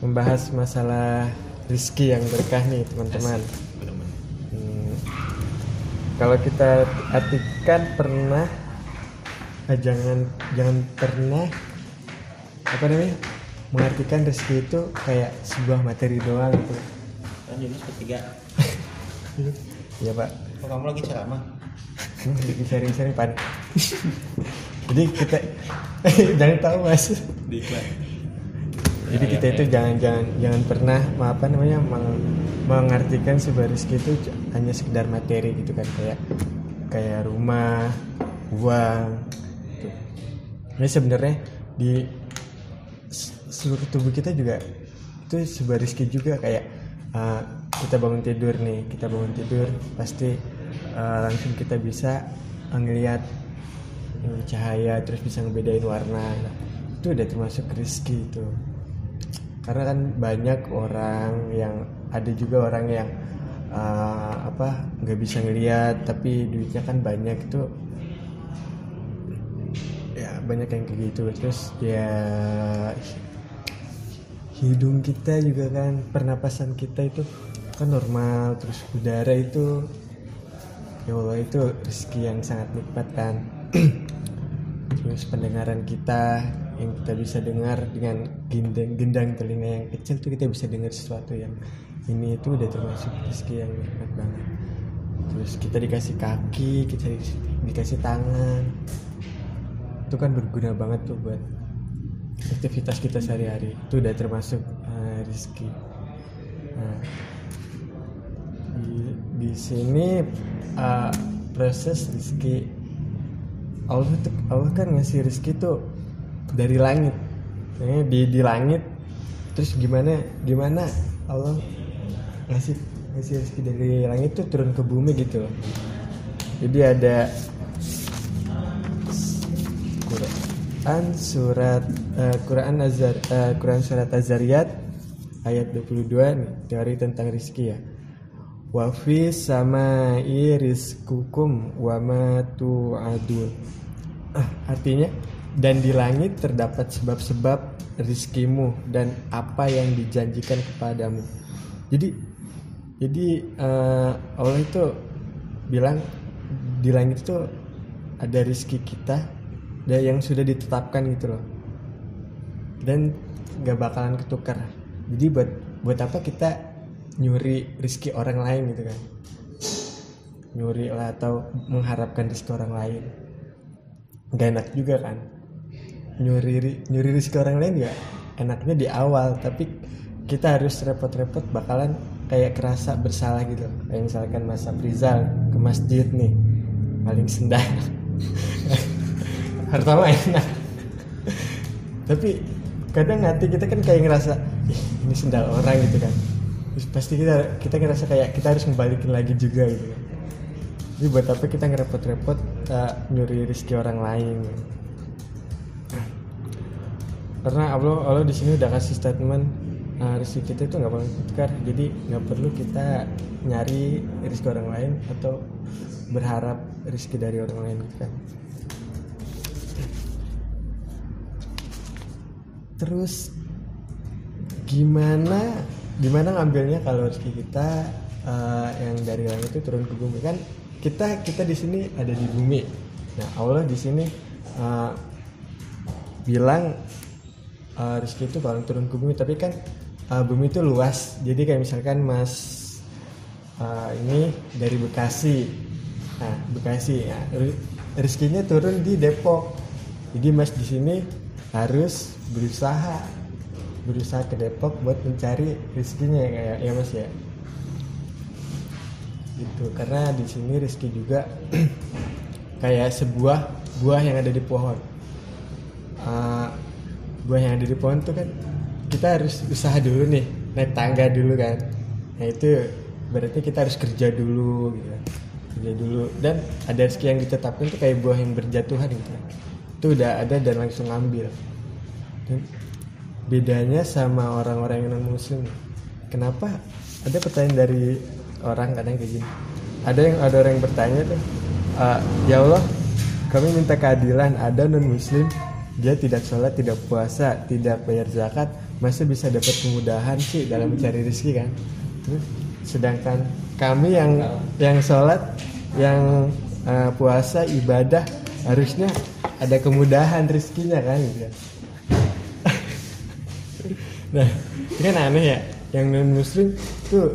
membahas masalah rizki yang berkah nih teman-teman. Hmm, kalau kita artikan pernah, eh, jangan jangan pernah apa namanya mengartikan rezeki itu kayak sebuah materi doang gitu. Kan Yunus ketiga. Ya pak, Kok kamu lagi ceramah? lagi sharing-sharing pan. Jadi kita jangan tahu mas. Di iklan. Jadi Ya, kita ya, itu ya. jangan jangan jangan pernah apa namanya meng- mengartikan sebuah rezeki itu hanya sekedar materi gitu kan kayak kayak rumah, uang. Gitu. Ini sebenarnya di seluruh tubuh kita juga itu sebuah rezeki juga kayak uh, kita bangun tidur nih, kita bangun tidur pasti uh, langsung kita bisa ngelihat cahaya terus bisa ngebedain warna. Nah, itu udah termasuk rezeki itu karena kan banyak orang yang ada juga orang yang uh, apa nggak bisa ngelihat tapi duitnya kan banyak itu ya banyak yang kayak gitu. Terus ya hidung kita juga kan pernapasan kita itu kan normal. Terus udara itu ya Allah itu rezeki yang sangat nikmat kan. Terus pendengaran kita yang kita bisa dengar dengan gendang, gendang telinga yang kecil tuh kita bisa dengar sesuatu yang ini itu udah termasuk rezeki yang nikmat banget. Terus kita dikasih kaki kita di- dikasih tangan. Itu kan berguna banget tuh buat aktivitas kita sehari-hari. Itu udah termasuk uh, rezeki. Nah, di, di sini uh, proses rezeki. Allah tuh Allah kan ngasih rezeki tuh dari langit. Eh, di di langit. Terus gimana gimana Allah ngasih ngasih rezeki dari langit tuh turun ke bumi gitu loh. Jadi ada Quran surat eh, Quran Azar eh, Quran surat Azariyat ayat 22 nih teori tentang rezeki ya. Wa fi samai rizqukum wa ma tu'adun. Ah, artinya dan di langit terdapat sebab-sebab rizkimu dan apa yang dijanjikan kepadamu. Jadi jadi eh, Allah itu bilang di langit itu ada rizki kita dan yang sudah ditetapkan gitu loh. Dan nggak bakalan ketukar. Jadi buat buat apa kita nyuri rizki orang lain gitu kan? Nyuri lah atau mengharapkan rizki orang lain. Nggak enak juga kan nyuri ri- nyuri rizki orang lain ya enaknya di awal tapi kita harus repot-repot bakalan kayak kerasa bersalah gitu. Kayak misalkan Mas Aprizal ke masjid nih paling sendal pertama enak tapi kadang hati kita kan kayak ngerasa Ih, ini sendal orang gitu kan. Terus pasti kita kita ngerasa kayak kita harus membalikin lagi juga gitu. Jadi buat apa kita ngerepot-repot uh, nyuri rezeki orang lain karena Allah Allah di sini udah kasih statement uh, rezeki kita itu nggak bakal tukar. Jadi nggak perlu kita nyari rezeki orang lain atau berharap rezeki dari orang lain gitu kan. Terus gimana gimana ngambilnya kalau rezeki kita uh, yang dari langit itu turun ke bumi? Kan kita kita di sini ada di bumi. Nah Allah di sini uh, bilang uh, rezeki itu bakal turun ke bumi tapi kan uh, bumi itu luas. Jadi kayak misalkan mas uh, ini dari Bekasi. Nah Bekasi ya, rezekinya turun di Depok. Jadi mas di sini harus berusaha berusaha ke Depok buat mencari rezekinya kayak ya mas ya. Gitu karena di sini rezeki juga kayak sebuah buah yang ada di pohon. Uh, buah yang ada di pohon tuh kan kita harus usaha dulu nih naik tangga dulu kan. Nah itu berarti kita harus kerja dulu gitu kan. kerja dulu. Dan ada rezeki yang ditetapkan tuh kayak buah yang berjatuhan gitu. Itu udah ada dan langsung ambil dan bedanya sama orang-orang yang non muslim kenapa? Ada pertanyaan dari orang kadang kayak gini. Ada yang ada orang yang bertanya tuh "Ah, ya Allah kami minta keadilan ada non muslim dia tidak sholat tidak puasa tidak bayar zakat masa bisa dapat kemudahan sih dalam mencari rezeki kan? Terus, sedangkan kami yang yang sholat yang eh, puasa ibadah harusnya ada kemudahan rezekinya kan? Gitu. Nah ini kan aneh ya yang non muslim tuh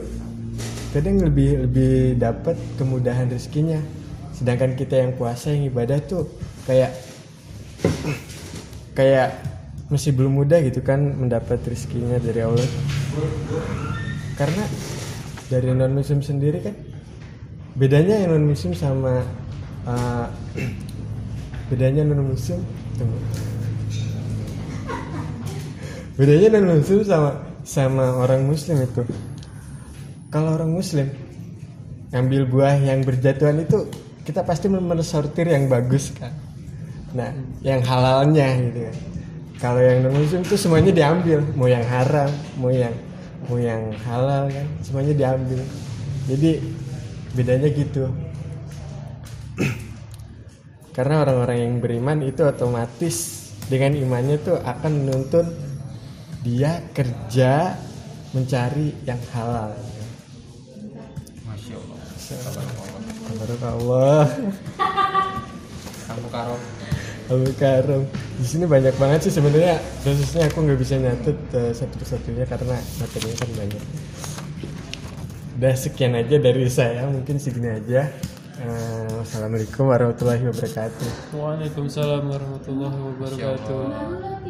kadang lebih lebih dapat kemudahan rezekinya. Sedangkan kita yang puasa yang ibadah tuh kayak kayak masih belum mudah gitu kan mendapat rezekinya dari Allah. Karena dari non muslim sendiri kan bedanya non muslim sama uh, bedanya non muslim tunggu. Bedanya non muslim sama sama orang muslim itu. Kalau orang muslim ngambil buah yang berjatuhan itu kita pasti mensortir yang bagus kan nah yang halalnya gitu kan kalau yang non muslim itu semuanya diambil mau yang haram mau yang mau yang halal kan semuanya diambil jadi bedanya gitu karena orang-orang yang beriman itu otomatis dengan imannya tuh akan menuntun dia kerja mencari yang halal Masya Allah. Allah Kamu karom. Abu Karom di sini banyak banget sih sebenarnya. Khususnya aku nggak bisa nyatet eh, satu-satunya karena materinya kan banyak. Udah sekian aja dari saya. Mungkin segini aja. Eh, wassalamualaikum warahmatullahi wabarakatuh. Waalaikumsalam warahmatullahi wabarakatuh.